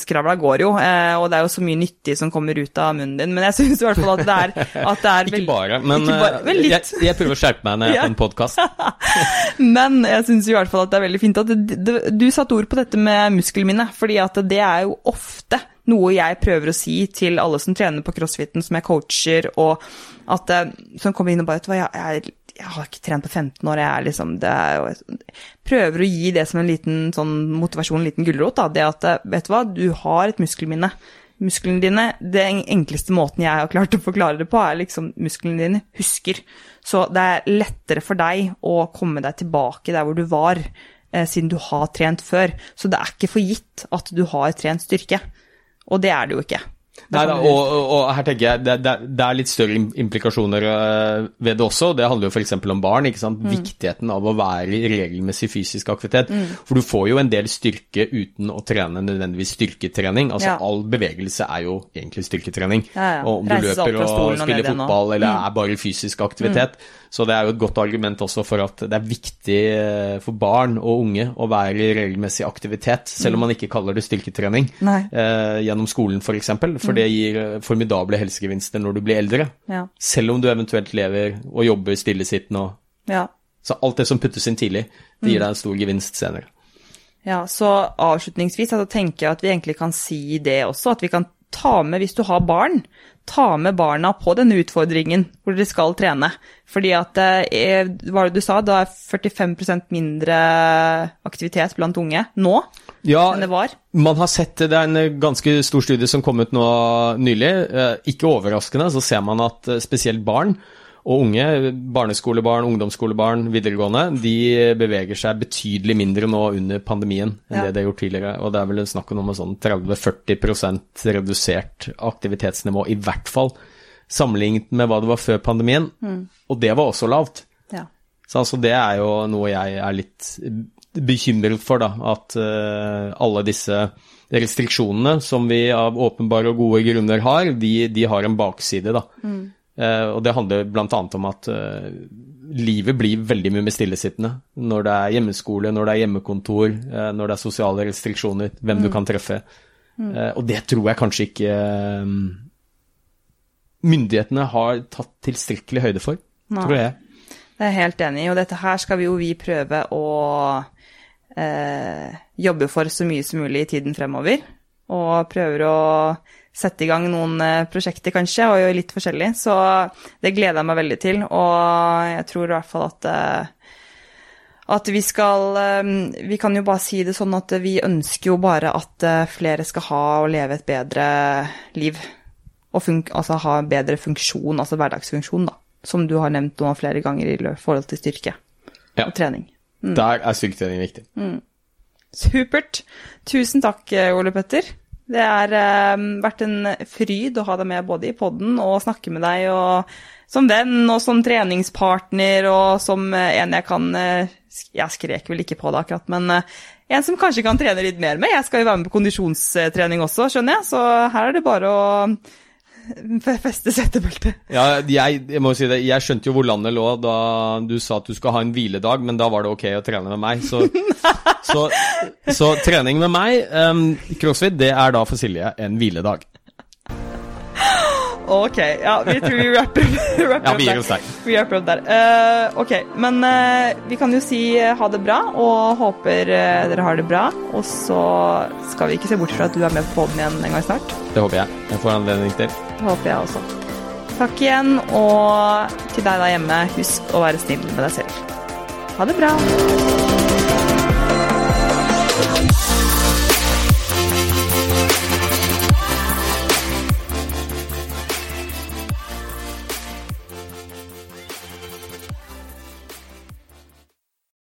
skravla går jo, uh, og det er jo så mye nyttig som kommer ut av munnen din, men jeg synes i hvert fall at det er, at det er Ikke veldig- bare, men Ikke bare, vel, eh, jeg, jeg prøver å skjerpe meg når jeg er på en podkast. Men jeg syns i hvert fall at det er veldig fint at det, det, du satte ord på dette med muskelminne, fordi at det er jo ofte noe jeg prøver å si til alle som trener på crossfiten, som jeg coacher, og at eh, som kommer inn og bare vet du hva, jeg, jeg, har ikke trent på 15 år, jeg er liksom det er jeg Prøver å gi det som en liten sånn motivasjon, en liten gulrot, da. Det at eh, vet du hva, du har et muskelminne. Musklene dine, Den enkleste måten jeg har klart å forklare det på, er liksom musklene dine husker. Så det er lettere for deg å komme deg tilbake der hvor du var, siden du har trent før. Så det er ikke for gitt at du har trent styrke. Og det er det jo ikke. Nei, da, og, og, her tenker jeg det, det, er litt større implikasjoner øh, ved det også. Det handler jo f.eks. om barn. ikke sant? Viktigheten av å være i regelmessig fysisk aktivitet. For du får jo en del styrke uten å trene nødvendigvis styrketrening. Altså Ja. All bevegelse er jo egentlig styrketrening. Ja, ja. Og om du Reises løper og og spiller fotball eller er bare fysisk aktivitet. Så det er jo et godt argument også for at det er viktig øh, for barn og unge å være i regelmessig aktivitet, selv om man ikke kaller det styrketrening eh, gjennom skolen f.eks., for, eksempel, for det gir eh, formidable helsegevinster når du blir eldre. Ja. Selv om du eventuelt lever og jobber stillesittende. og- Ja. Så alt det som puttes inn tidlig, det gir deg en stor gevinst senere. Ja, så avslutningsvis altså, tenker jeg at vi egentlig kan si det også, at vi kan ta med, hvis du har barn, ta med barna på denne utfordringen hvor dere skal trene. Fordi at, eh, hva var det du sa, det er 45% mindre aktivitet blant unge nå Ja, enn det var. man har sett det, er en eh, ganske stor studie som kom ut nå nylig. Eh, Ikke overraskende så ser man at spesielt barn og unge, barneskolebarn, ungdomsskolebarn, videregående, de beveger seg betydelig mindre nå under pandemien enn Ja. det de har gjort tidligere. Og det er vel snakk om en sånn 30-40% redusert aktivitetsnivå, i hvert fall sammenlignet med hva det var før pandemien. Og det var også lavt. Ja. Så altså, det er jo noe jeg er litt bekymret for, da. At uh, alle disse restriksjonene som vi av åpenbare og gode grunner har, de, de har en bakside, da. Eh, og det handler bl.a. om at eh, livet blir veldig mye mer stillesittende når det er hjemmeskole, når det er hjemmekontor, eh, når det er sosiale restriksjoner, hvem du kan treffe. Mm. og det tror jeg kanskje ikke eh, myndighetene har tatt tilstrekkelig høyde for, Nei. tror jeg. Det er jeg helt enig i, og dette her skal vi jo vi prøve å eh, jobbe for så mye som mulig i tiden fremover. Og prøver å sette i gang noen eh, prosjekter, kanskje, og gjøre litt forskjellig. Så det gleder jeg meg veldig til, og jeg tror i hvert fall at eh, at vi skal eh, Vi kan jo bare si det sånn at vi ønsker jo bare at flere skal ha og leve et bedre liv. Og altså ha en bedre funksjon, altså hverdagsfunksjon, da. Som du har nevnt nå flere ganger i forhold til styrke Ja. og trening. Der er styrketrening viktig. Supert. Tusen takk, Ole Petter. Det har eh, vært en fryd å ha deg med både i podden og snakke med deg og som venn og som treningspartner og som eh, en jeg kan eh, Jeg skrek vel ikke på det akkurat, men eh, en som kanskje kan trene litt mer med. Jeg skal jo være med på kondisjonstrening også, skjønner jeg, så her er det bare å feste settebeltet. Ja, jeg, jeg må si det, jeg skjønte jo hvor landet lå da du sa at du skal ha en hviledag, men da var det ok å trene med meg. Så, så, så trening med meg, um, crossfit, det er da for Silje en hviledag. Ok, ja, vi tror vi Ja, vi der. gir oss der. Vi wrapper opp der. Uh, ok, men uh, vi kan jo si eh, ha det bra, og håper uh, dere har det bra. Og så skal vi ikke se bort fra at du er med på poden igjen en gang snart. Det håper jeg. Jeg får anledning til. Det håper jeg også. Takk igjen, og til deg der hjemme, husk å være snill med deg selv. Ha det bra.